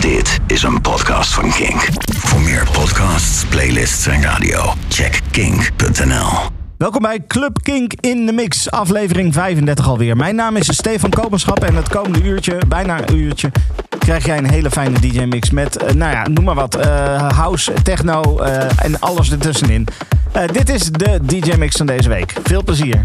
Dit is een podcast van Kink. Voor meer podcasts, playlists en radio, check kink.nl. Welkom bij Club Kink in de Mix, aflevering 35 alweer. Mijn naam is Stefan Kopenschap en het komende uurtje, bijna een uurtje, krijg jij een hele fijne DJ-mix met, eh, nou ja, noem maar wat, eh, house, techno eh, en alles ertussenin. Dit is de DJ-mix van deze week. Veel plezier.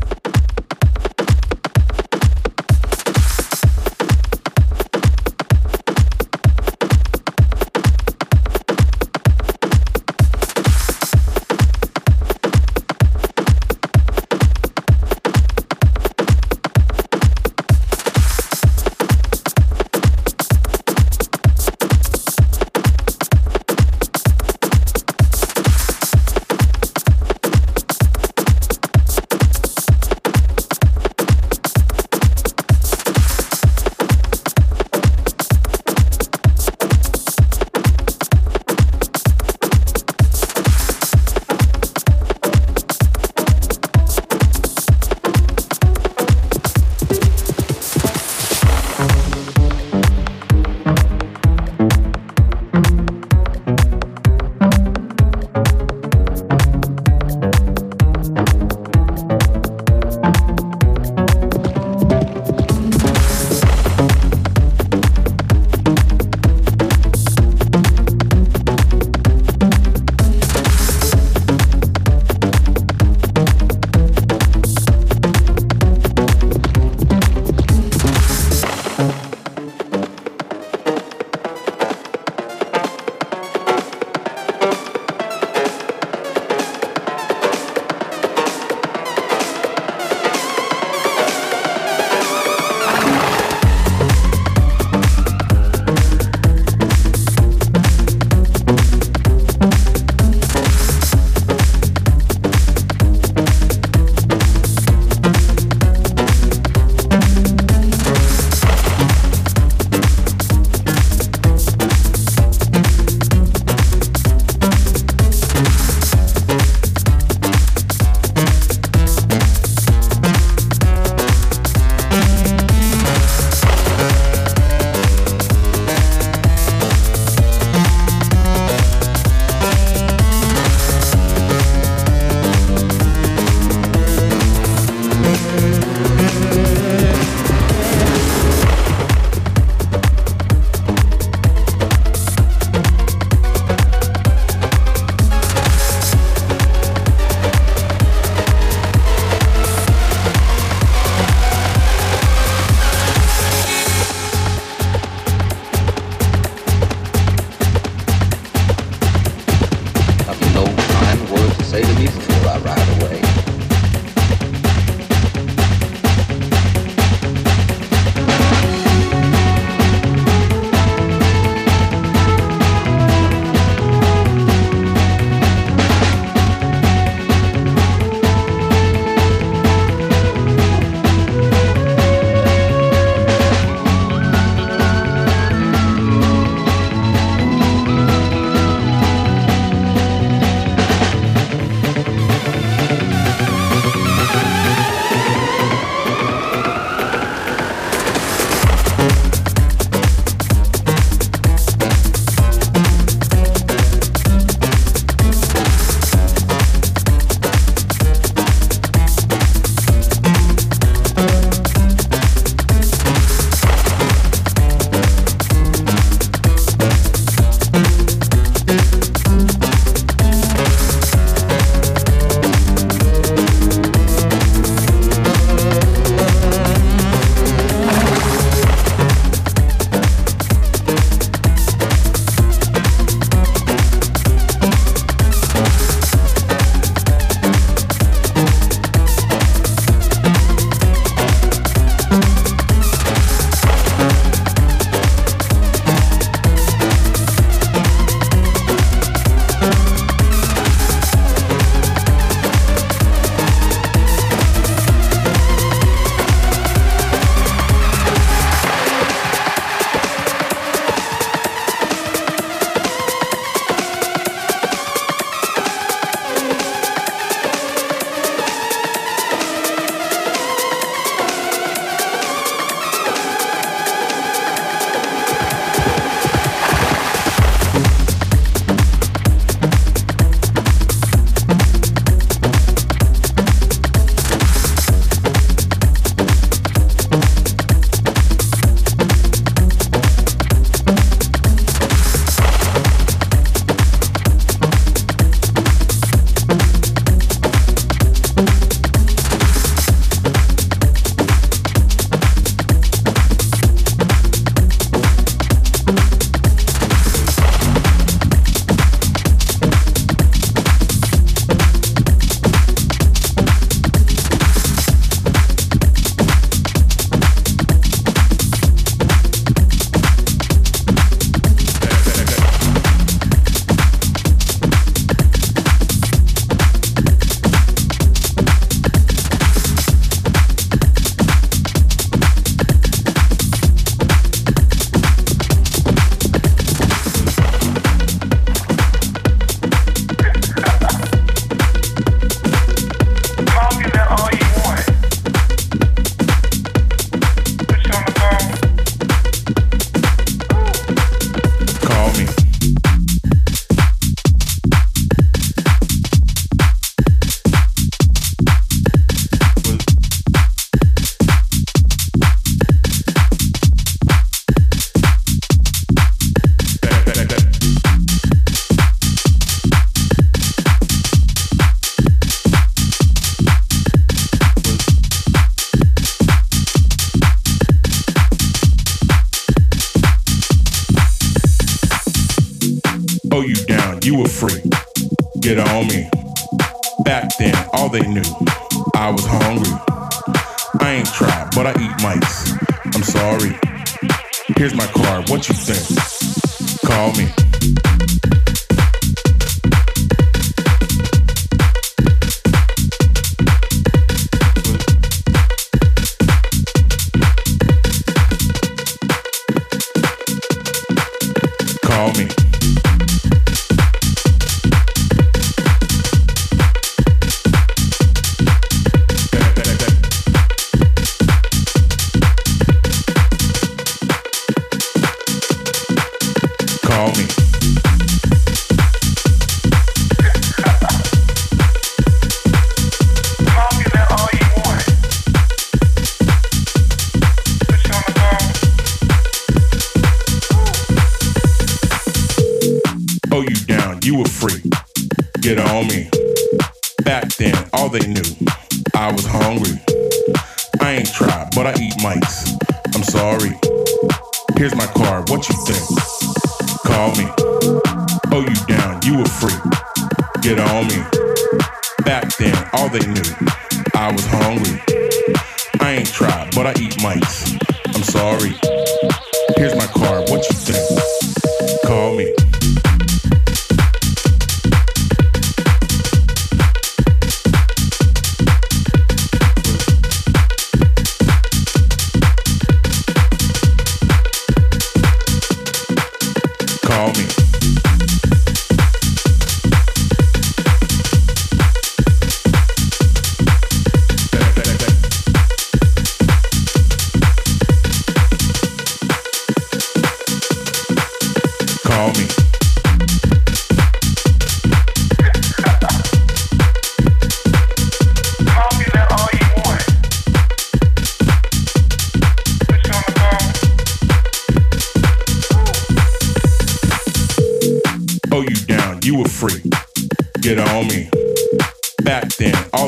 what you think, call me.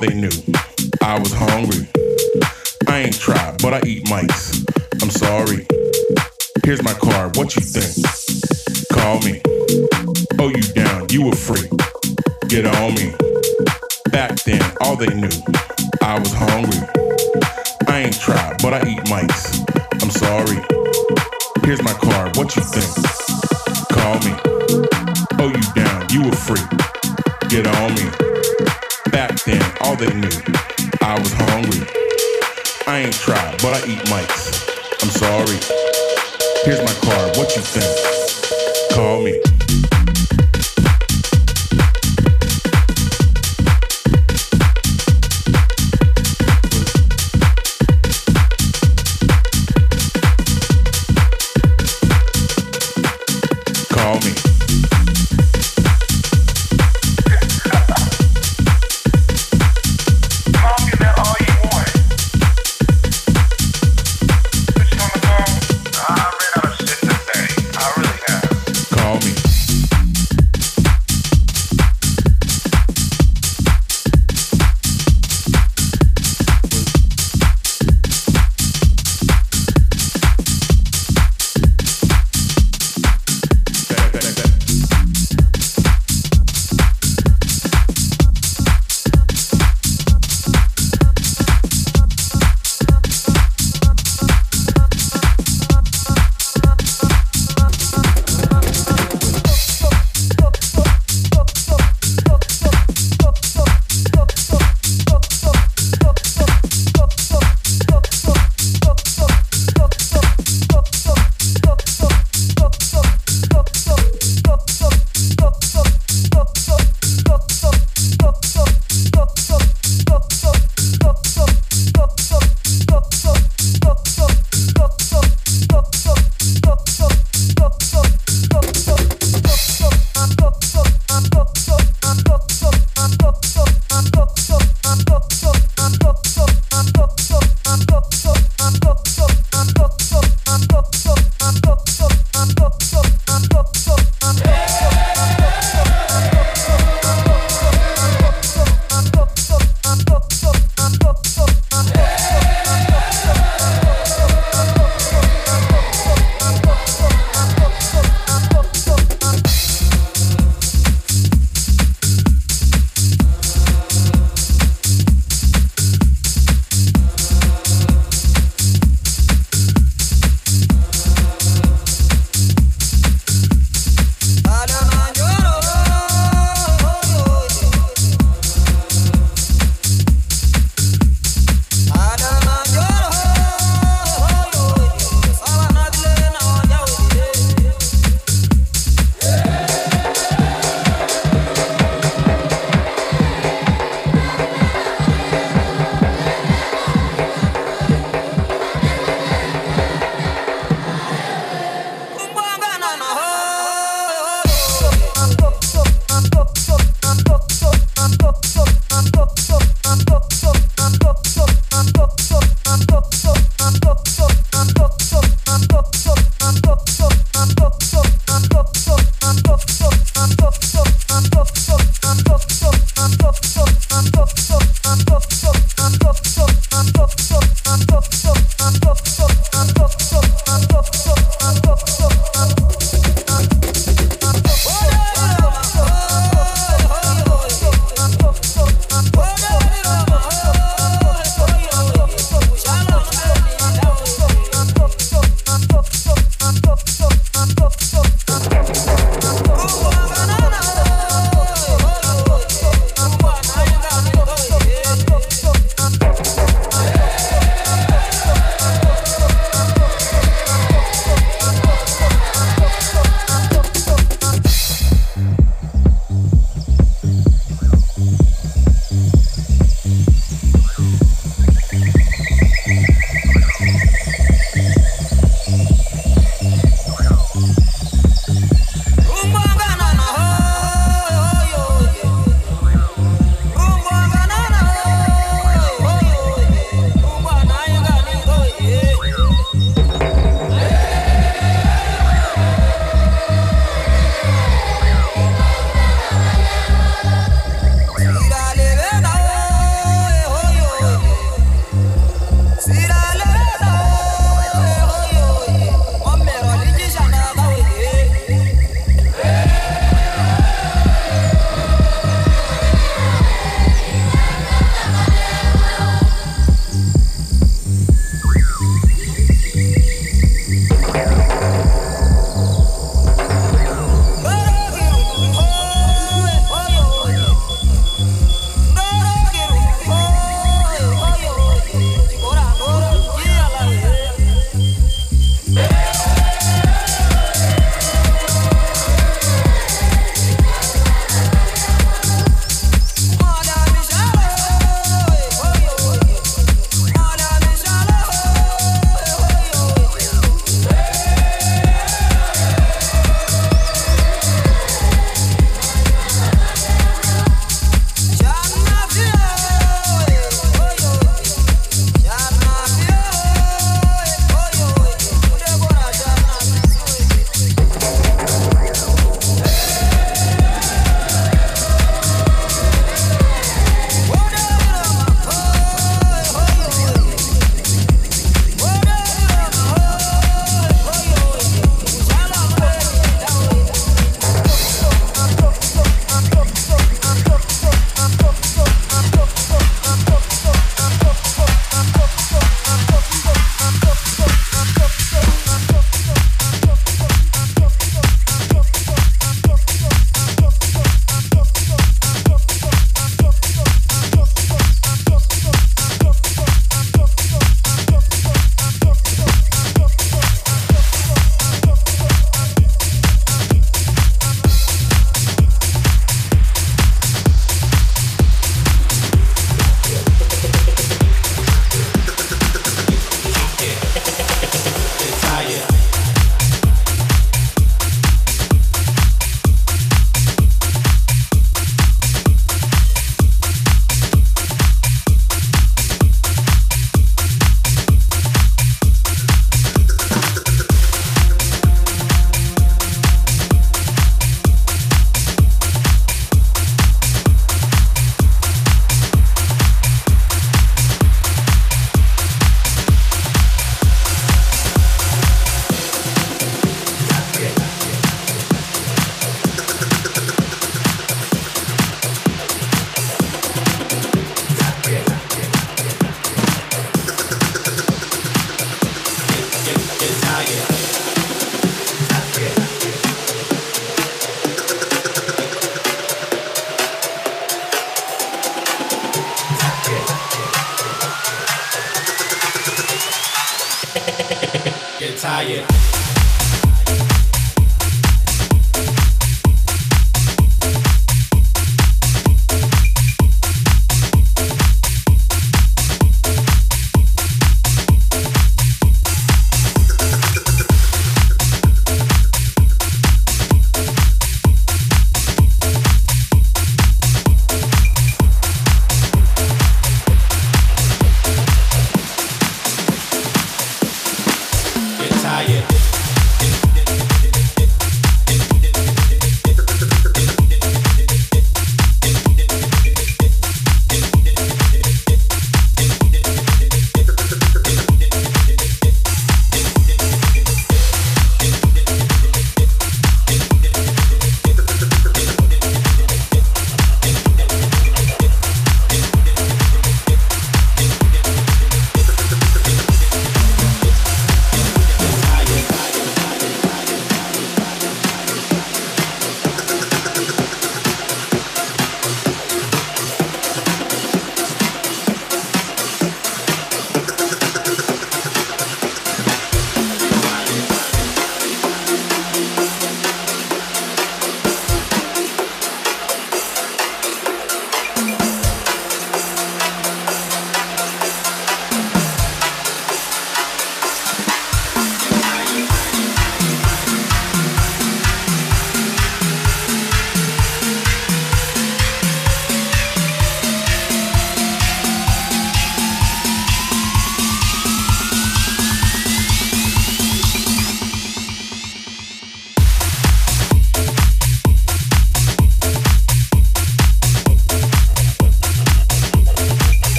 they knew. I was hungry. I ain't tried, but I eat mics. I'm sorry. Here's my card. What you think? Call me. Oh, you down. You were free. Get on me. Back then, all they knew. I was hungry. I ain't tried, but I eat mics. I'm sorry. Here's my card. What you think? Call me. they knew. I was hungry. I ain't tried, but I eat mics. I'm sorry. Here's my card. What you think? Call me.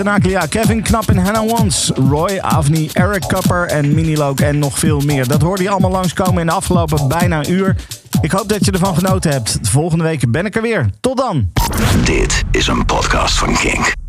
Tenaglia, Kevin Knap en Hannah Wans, Roy, Avni, Eric Kupper en Minilook en nog veel meer. Dat hoorde je allemaal langskomen in de afgelopen bijna uur. Ik hoop dat je ervan genoten hebt. Volgende week ben ik er weer. Tot dan! Dit is een podcast van Kink.